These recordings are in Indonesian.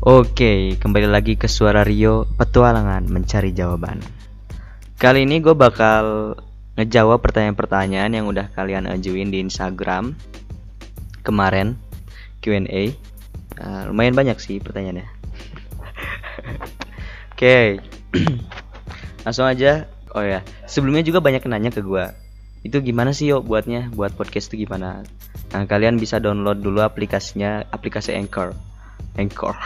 Oke, kembali lagi ke Suara Rio, petualangan mencari jawaban. Kali ini gue bakal ngejawab pertanyaan-pertanyaan yang udah kalian ajuin di Instagram kemarin Q&A. Uh, lumayan banyak sih pertanyaannya. Oke, langsung aja. Oh ya, sebelumnya juga banyak nanya ke gue. Itu gimana sih yuk buatnya? Buat podcast itu gimana? Nah, kalian bisa download dulu aplikasinya, aplikasi Anchor. Anchor.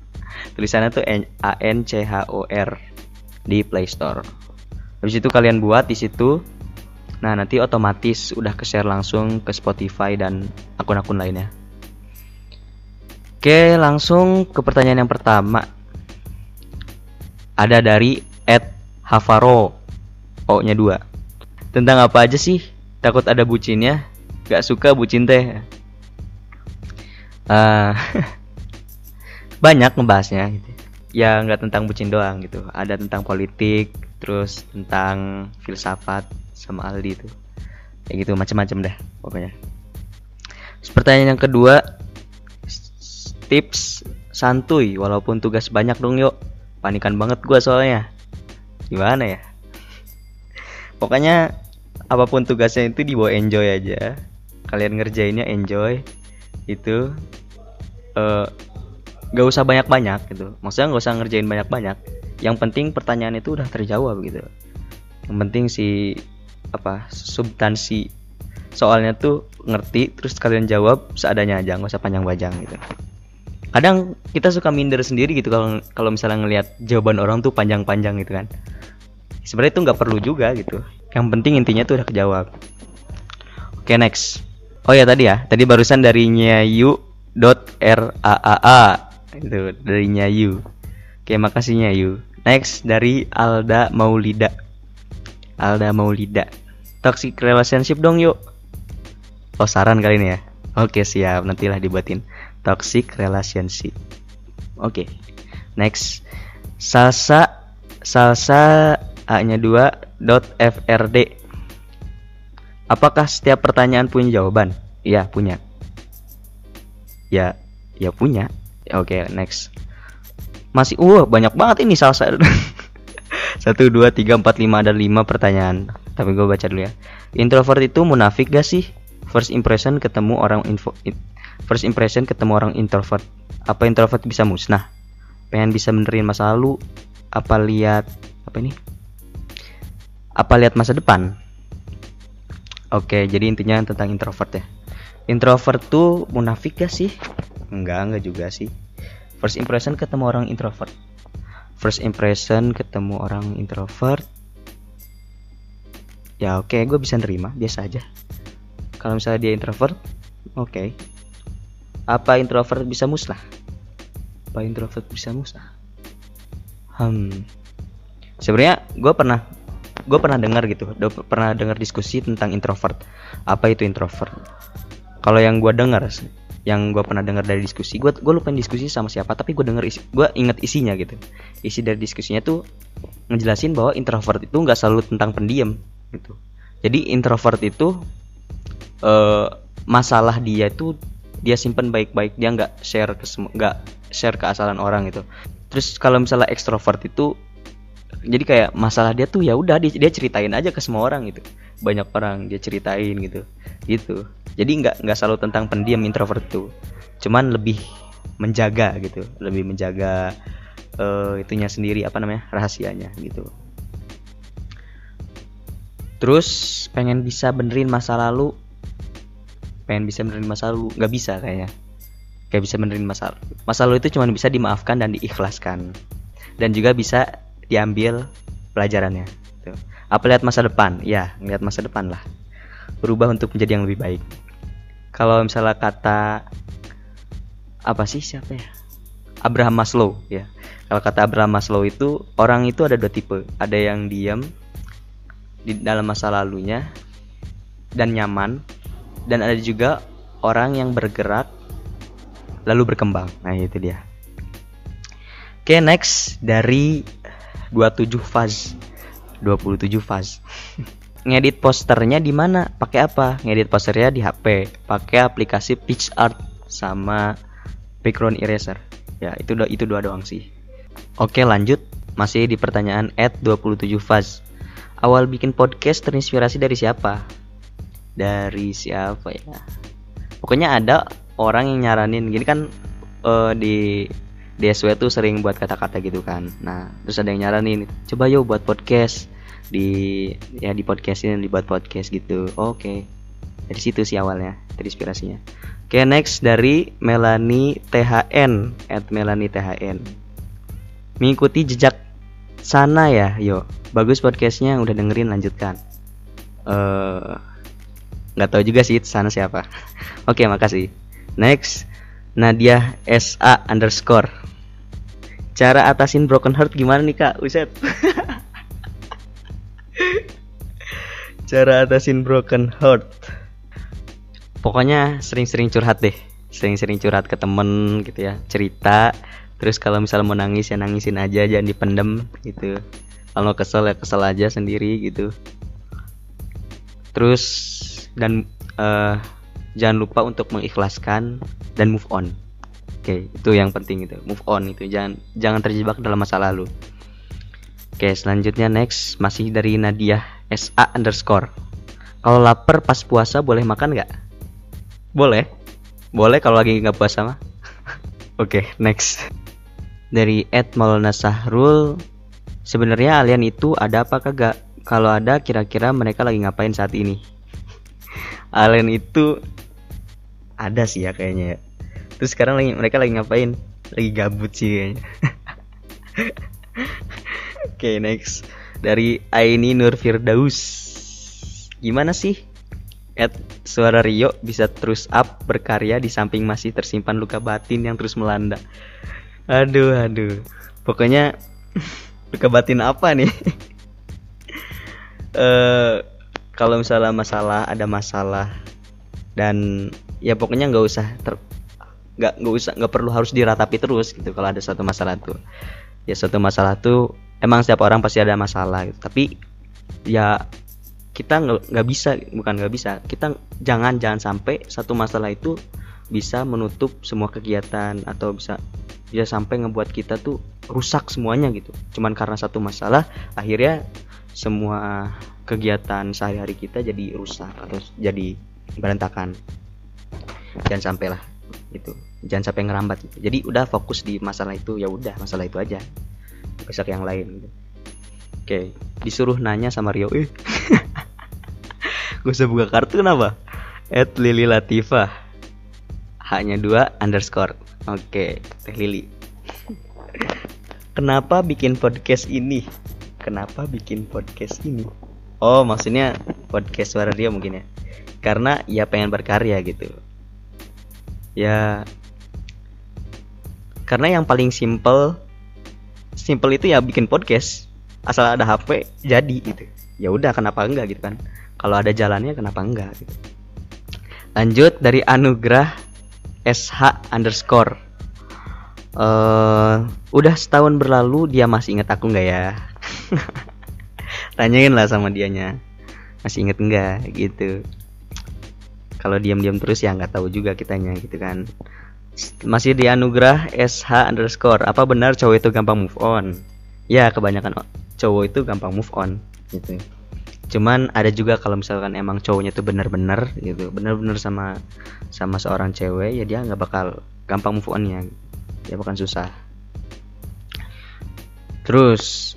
Tulisannya tuh A N C H O R di Play Store. Habis itu kalian buat di situ. Nah, nanti otomatis udah ke-share langsung ke Spotify dan akun-akun lainnya. Oke, langsung ke pertanyaan yang pertama. Ada dari Ed Havaro. O-nya 2. Tentang apa aja sih? Takut ada bucinnya? Gak suka bucin teh. Uh, banyak ngebahasnya gitu. Ya nggak tentang bucin doang gitu. Ada tentang politik terus tentang filsafat sama Aldi itu. Kayak gitu macam-macam deh pokoknya. Pertanyaan yang kedua tips santuy walaupun tugas banyak dong yuk. Panikan banget gua soalnya. Gimana ya? Pokoknya apa pun tugasnya itu dibawa enjoy aja. Kalian ngerjainnya enjoy. Itu uh, gak usah banyak-banyak gitu. Maksudnya gak usah ngerjain banyak-banyak. Yang penting pertanyaan itu udah terjawab gitu. Yang penting si apa substansi soalnya tuh ngerti terus kalian jawab seadanya aja nggak usah panjang-panjang gitu. Kadang kita suka minder sendiri gitu kalau kalau misalnya ngelihat jawaban orang tuh panjang-panjang gitu kan. Sebenarnya itu nggak perlu juga gitu. Yang penting intinya tuh udah kejawab. Oke okay, next. Oh ya tadi ya. Tadi barusan dari nyayu dot r a a a itu dari Nyayu. Oke makasih Nyayu. Next dari Alda Maulida. Alda Maulida. Toxic relationship dong yuk. Oh saran kali ini ya? Oke siap. Nantilah dibuatin. Toxic relationship. Oke. Next. Salsa salsa a nya 2 dot frd apakah setiap pertanyaan punya jawaban? Iya punya. Ya ya punya Oke, okay, next. Masih uh banyak banget ini salsa. Satu, dua, tiga, empat, lima ada lima pertanyaan. Tapi gue baca dulu ya. Introvert itu munafik gak sih? First impression ketemu orang info First impression ketemu orang introvert. Apa introvert bisa musnah? Pengen bisa benerin masa lalu? Apa lihat apa ini? Apa lihat masa depan? Oke, jadi intinya tentang introvert ya. Introvert tuh munafik gak sih? Enggak enggak juga sih. First impression ketemu orang introvert. First impression ketemu orang introvert ya oke okay, gue bisa nerima biasa aja. Kalau misalnya dia introvert oke. Okay. apa introvert bisa musnah? Apa introvert bisa musnah? Hmm. Sebenarnya gue pernah gue pernah dengar gitu pernah dengar diskusi tentang introvert. Apa itu introvert? Kalau yang gue dengar yang gue pernah dengar dari diskusi gue gue lupa diskusi sama siapa tapi gue denger isi gue inget isinya gitu. Isi dari diskusinya tuh ngejelasin bahwa introvert itu nggak selalu tentang pendiam gitu. Jadi introvert itu uh, masalah dia itu dia simpen baik-baik dia nggak share ke nggak share ke asalan orang gitu. Terus kalau misalnya ekstrovert itu jadi kayak masalah dia tuh ya udah dia, dia ceritain aja ke semua orang gitu. Banyak orang dia ceritain gitu gitu jadi nggak nggak selalu tentang pendiam introvert itu cuman lebih menjaga gitu lebih menjaga uh, itunya sendiri apa namanya rahasianya gitu. Terus pengen bisa benerin masa lalu. Pengen bisa benerin masa lalu. Nggak bisa kayaknya. Kayak bisa benerin masa lalu masa lalu itu cuma bisa dimaafkan dan diikhlaskan. Dan juga bisa diambil pelajarannya. Apa lihat masa depan? Ya ngeliat masa depan lah. Berubah untuk menjadi yang lebih baik kalau misalnya kata apa sih siapa ya? Abraham Maslow ya. Kalau kata Abraham Maslow itu orang itu ada dua tipe. Ada yang diam di dalam masa lalunya dan nyaman. Dan ada juga orang yang bergerak lalu berkembang. Nah itu dia. Oke next dari 27 faz. 27 faz ngedit posternya di mana? Pakai apa? Ngedit posternya di HP, pakai aplikasi PixArt sama background eraser. ya itu do itu dua doang sih. Oke lanjut. Masih di pertanyaan at 27 faz. Awal bikin podcast terinspirasi dari siapa? Dari siapa ya? Pokoknya ada orang yang nyaranin gini kan uh, di DSW tuh sering buat kata-kata gitu kan. Nah terus ada yang nyaranin coba yuk buat podcast di ya di podcastin dibuat podcast gitu. Oke. Okay. dari situ sih awalnya terinspirasinya. Oke okay, next dari Melani THN at Melani THN mengikuti jejak sana ya yo. Bagus podcastnya udah dengerin lanjutkan. Uh, nggak tahu juga sih sana siapa. Oke okay, makasih. Next Nadia SA underscore. Cara atasin broken heart gimana nih kak? Uset Cara atasin broken heart. Pokoknya sering-sering curhat deh. Sering-sering curhat ke temen gitu ya. Cerita. Terus kalau misalnya mau nangis ya nangisin aja. Jangan dipendem gitu. Kalau kesel ya kesel aja sendiri gitu. Terus Dan uh, Jangan lupa untuk mengikhlaskan Dan move on. Oke, itu yang penting itu. Move on itu. Jangan jangan terjebak dalam masa lalu. Oke, selanjutnya next masih dari Nadia SA underscore. Kalau lapar pas puasa boleh makan nggak? Boleh. Boleh kalau lagi nggak puasa mah. Oke, next. Dari Ed Maulana Sahrul. Sebenarnya alien itu ada apa kagak? Kalau ada kira-kira mereka lagi ngapain saat ini? alien itu ada sih ya kayaknya ya terus sekarang lagi mereka lagi ngapain lagi gabut sih kayaknya oke okay, next dari Aini Nur Firdaus gimana sih At suara Rio bisa terus up berkarya di samping masih tersimpan luka batin yang terus melanda. Aduh, aduh. Pokoknya luka batin apa nih? uh, kalau misalnya masalah ada masalah dan ya pokoknya nggak usah ter, nggak nggak usah nggak perlu harus diratapi terus gitu kalau ada suatu masalah tuh ya suatu masalah tuh emang setiap orang pasti ada masalah gitu. Tapi ya kita nggak bisa bukan nggak bisa. Kita jangan jangan sampai satu masalah itu bisa menutup semua kegiatan atau bisa bisa sampai ngebuat kita tuh rusak semuanya gitu. Cuman karena satu masalah akhirnya semua kegiatan sehari-hari kita jadi rusak atau jadi berantakan. Jangan sampai lah gitu. Jangan sampai ngerambat gitu. jadi udah fokus di masalah itu ya udah masalah itu aja besok yang lain gitu. oke disuruh nanya sama Rio. Eh gue usah buka kartu kenapa? At Lili Latifah. Hanya dua underscore. Oke teh Lili. Kenapa bikin podcast ini? Kenapa bikin podcast ini? Oh maksudnya podcast suara dia mungkin ya. Karena ya pengen berkarya gitu. Ya karena yang paling simple simple itu ya bikin podcast. Asal ada HP jadi gitu. Ya udah kenapa enggak gitu kan? Kalau ada jalannya kenapa enggak gitu. Lanjut dari anugerah sh underscore. Uh, udah setahun berlalu dia masih inget aku nggak ya? Tanyain lah sama dianya. Masih inget enggak? Gitu. Kalau diam-diam terus ya nggak tahu juga kitanya gitu kan masih di anugerah SH underscore. Apa benar cowok itu gampang move on? Ya kebanyakan cowok itu gampang move on. Gitu. Cuman ada juga kalau misalkan emang cowoknya itu benar-benar gitu benar-benar sama sama seorang cewek ya dia nggak bakal gampang move on ya ya bukan susah. Terus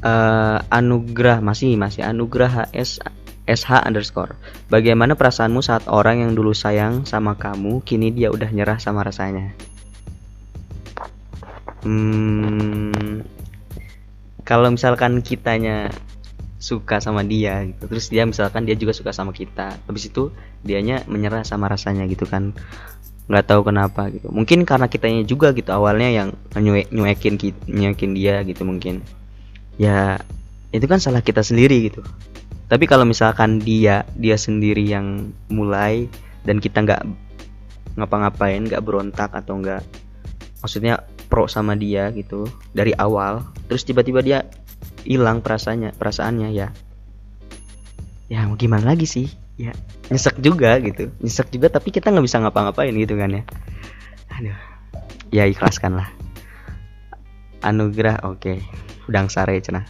uh, anugerah masih masih anugerah HS SH underscore. Bagaimana perasaanmu saat orang yang dulu sayang sama kamu Kini dia udah nyerah sama rasanya? Hmm Kalau misalkan kitanya suka sama dia gitu Terus dia misalkan dia juga suka sama kita Habis itu dianya menyerah sama rasanya gitu kan? Nggak tahu kenapa gitu. Mungkin karena kitanya juga gitu awalnya yang nyuekin nyuekin dia gitu mungkin. Ya itu kan salah kita sendiri gitu tapi kalau misalkan dia dia sendiri yang mulai dan kita nggak ngapa-ngapain nggak berontak atau nggak maksudnya pro sama dia gitu dari awal terus tiba-tiba dia hilang perasaannya perasaannya ya. Ya mau gimana lagi sih? Ya nyesek juga gitu. Nyesek juga tapi kita nggak bisa ngapa-ngapain gitu kan ya. Aduh. Ya ikhlaskan lah. Anugerah oke. Okay. udang sare cenah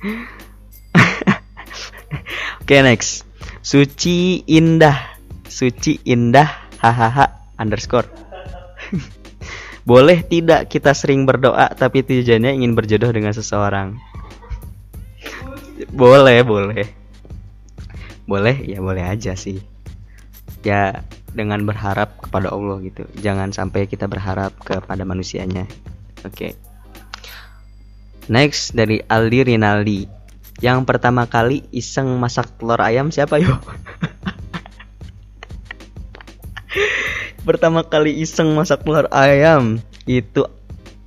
oke okay, next. Suci indah. Suci indah hahaha underscore. Boleh tidak kita sering berdoa tapi tujuannya ingin berjodoh dengan seseorang? Boleh boleh. Boleh? Ya boleh aja sih. Ya dengan berharap kepada Allah gitu. Jangan sampai kita berharap kepada manusianya. Oke. Okay. next dari Aldi Rinaldi yang pertama kali iseng masak telur ayam siapa yo? Pertama kali iseng masak telur ayam itu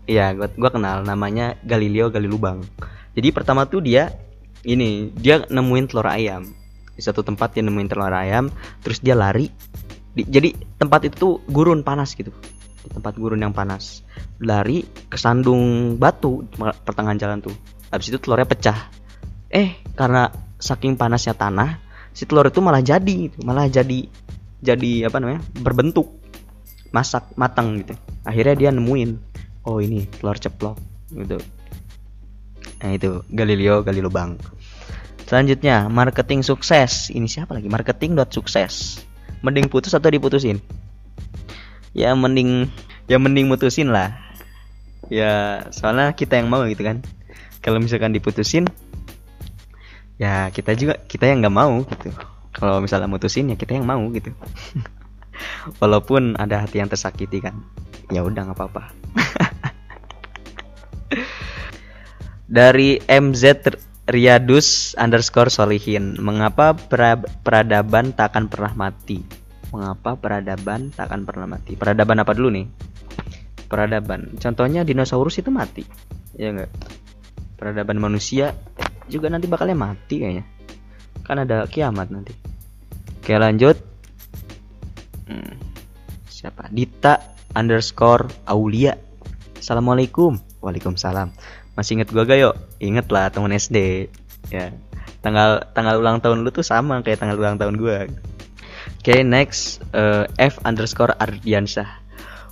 ya gua, gua kenal namanya Galileo Galilubang. Jadi pertama tuh dia ini dia nemuin telur ayam. Di satu tempat dia nemuin telur ayam terus dia lari. Di, jadi tempat itu gurun panas gitu. Di tempat gurun yang panas. Lari ke sandung batu pertengahan jalan tuh. Habis itu telurnya pecah eh karena saking panasnya tanah si telur itu malah jadi malah jadi jadi apa namanya berbentuk masak matang gitu. Akhirnya dia nemuin oh ini telur ceplok gitu. Nah itu Galileo Galileo Bang selanjutnya marketing sukses. Ini siapa lagi? marketing dot sukses. Mending putus atau diputusin? Ya mending ya mending mutusin lah. Ya soalnya kita yang mau gitu kan. Kalau misalkan diputusin ya kita juga kita yang nggak mau gitu. Kalau misalnya mutusin ya kita yang mau gitu. Walaupun ada hati yang tersakiti kan. Ya udah nggak apa-apa. Dari MZ Riadus underscore Solihin mengapa pra peradaban takkan pernah mati? Mengapa peradaban takkan pernah mati? Peradaban apa dulu nih? Peradaban. Contohnya dinosaurus itu mati ya enggak peradaban manusia juga nanti bakalnya mati kayaknya. Kan ada kiamat nanti. Oke lanjut. Hmm, siapa? Dita underscore Aulia. Assalamualaikum. Waalaikumsalam. Masih inget gua gak yuk? Inget lah temen SD ya. Tanggal tanggal ulang tahun lu tuh sama kayak tanggal ulang tahun gua. Oke okay, next uh, F underscore Ardiansyah.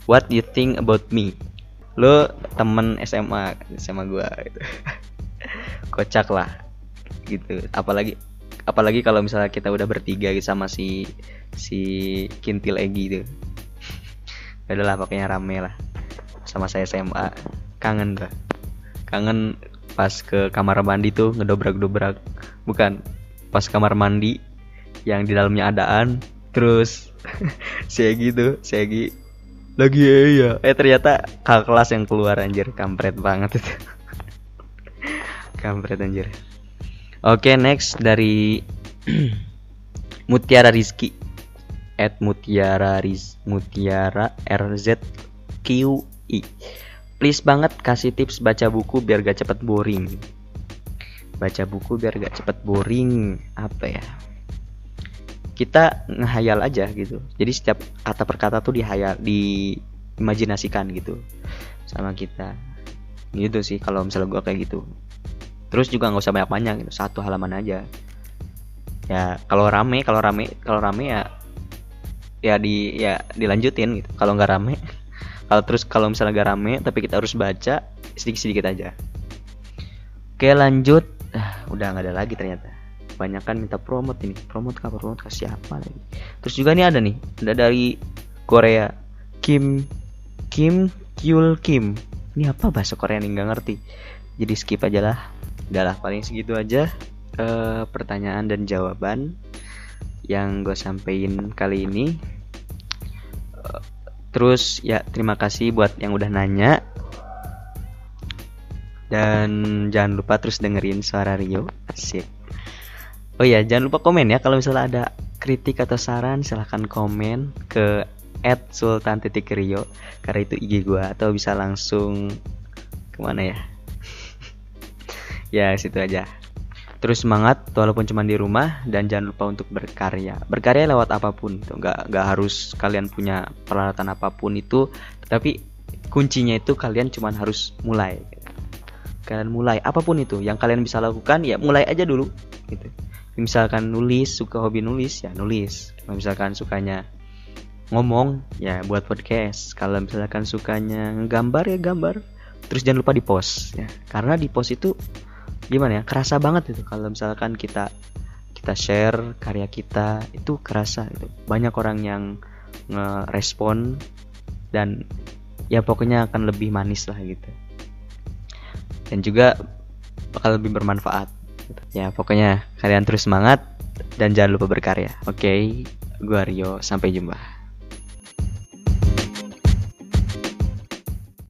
What you think about me? Lu temen SMA SMA gua gitu kocak lah gitu. Apalagi apalagi kalau misalnya kita udah bertiga gitu sama si si kintil Egi itu. Adalah pokoknya rame lah. Sama saya SMA kangen gak kangen pas ke kamar mandi tuh ngedobrak-dobrak. Bukan pas kamar mandi yang di dalamnya adaan. Terus si Egi tuh si Egi lagi ya, ya? Eh ternyata kakak kelas yang keluar anjir. Kampret banget itu kampret anjir. Oke okay, next dari Mutiara Rizky. At Mutiara Riz Mutiara RZ QI please banget kasih tips baca buku biar gak cepet boring. Baca buku biar gak cepet boring. Apa ya? Kita ngehayal aja gitu. Jadi setiap kata per kata tuh dihayal diimajinasikan gitu sama kita. Gitu sih kalau misalnya gue kayak gitu terus juga nggak usah banyak banyak gitu satu halaman aja. Ya kalau rame kalau rame kalau rame ya ya di ya dilanjutin gitu. Kalau nggak rame kalau terus kalau misalnya nggak rame tapi kita harus baca sedikit sedikit aja. Oke lanjut. Ah, udah nggak ada lagi ternyata. Banyak kan minta promote ini. Promote kah promote ke siapa lagi? Terus juga nih ada nih. Ada dari Korea. Kim Kim Kyul Kim. Ini apa bahasa Korea nih? Nggak ngerti jadi skip aja lah. Udahlah paling segitu aja uh, pertanyaan dan jawaban yang gue sampein kali ini. Uh, terus ya terima kasih buat yang udah nanya. Dan jangan lupa terus dengerin suara Rio. Asik. Oh ya jangan lupa komen ya. Kalau misalnya ada kritik atau saran silahkan komen ke at karena itu IG gue atau bisa langsung ke mana ya ya situ aja. Terus semangat walaupun cuma di rumah dan jangan lupa untuk berkarya. Berkarya lewat apa pun itu. Nggak nggak harus kalian punya peralatan apa pun itu tapi kuncinya itu kalian cuma harus mulai. Kalian mulai apa pun itu yang kalian bisa lakukan ya mulai aja dulu gitu. Misalkan nulis suka hobi nulis ya nulis. Misalkan sukanya ngomong ya buat podcast. Kalau misalkan sukanya gambar ya gambar. Terus jangan lupa di post ya. Karena di post itu gimana ya kerasa banget itu. Kalau misalkan kita kita share karya kita itu kerasa itu banyak orang yang ngerespon dan ya pokoknya akan lebih manis lah gitu. Dan juga bakal lebih bermanfaat ya pokoknya kalian terus semangat dan jangan lupa berkarya. Oke okay? gua Rio. Sampai jumpa